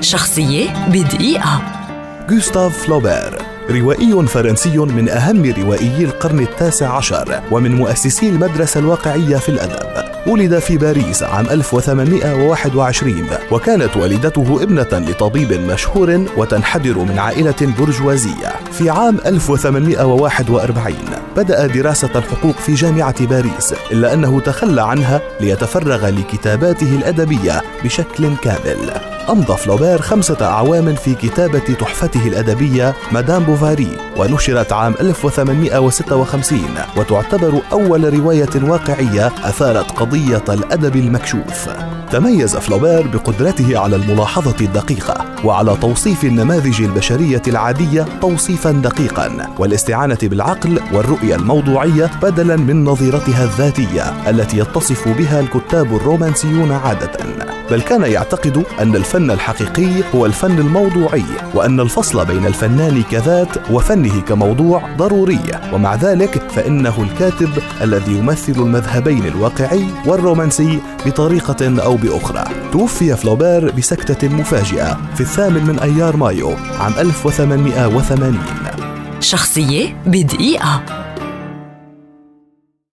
شخصية بدقيقة. غوستاف فلوبير روائي فرنسي من أهم روائيي القرن التاسع عشر ومن مؤسسي المدرسة الواقعية في الأدب. ولد في باريس عام 1821 وكانت والدته ابنة لطبيب مشهور وتنحدر من عائلة برجوازية. في عام 1841 بدأ دراسة الحقوق في جامعة باريس إلا أنه تخلى عنها ليتفرغ لكتاباته الأدبية بشكل كامل. أمضى فلوبير خمسة أعوام في كتابة تحفته الأدبية مدام بوفاري ونشرت عام 1856 وتعتبر أول رواية واقعية أثارت قضية الأدب المكشوف. تميز فلوبير بقدرته على الملاحظة الدقيقة. وعلى توصيف النماذج البشرية العادية توصيفا دقيقا والاستعانة بالعقل والرؤية الموضوعية بدلا من نظيرتها الذاتية التي يتصف بها الكتاب الرومانسيون عادة. بل كان يعتقد أن الفن الحقيقي هو الفن الموضوعي وأن الفصل بين الفنان كذات وفنه كموضوع ضروري. ومع ذلك فإنه الكاتب الذي يمثل المذهبين الواقعي والرومانسي بطريقة أو بأخرى. توفي فلوبير بسكتة مفاجئة في الثامن من أيار مايو عام 1880 شخصية بدقيقة.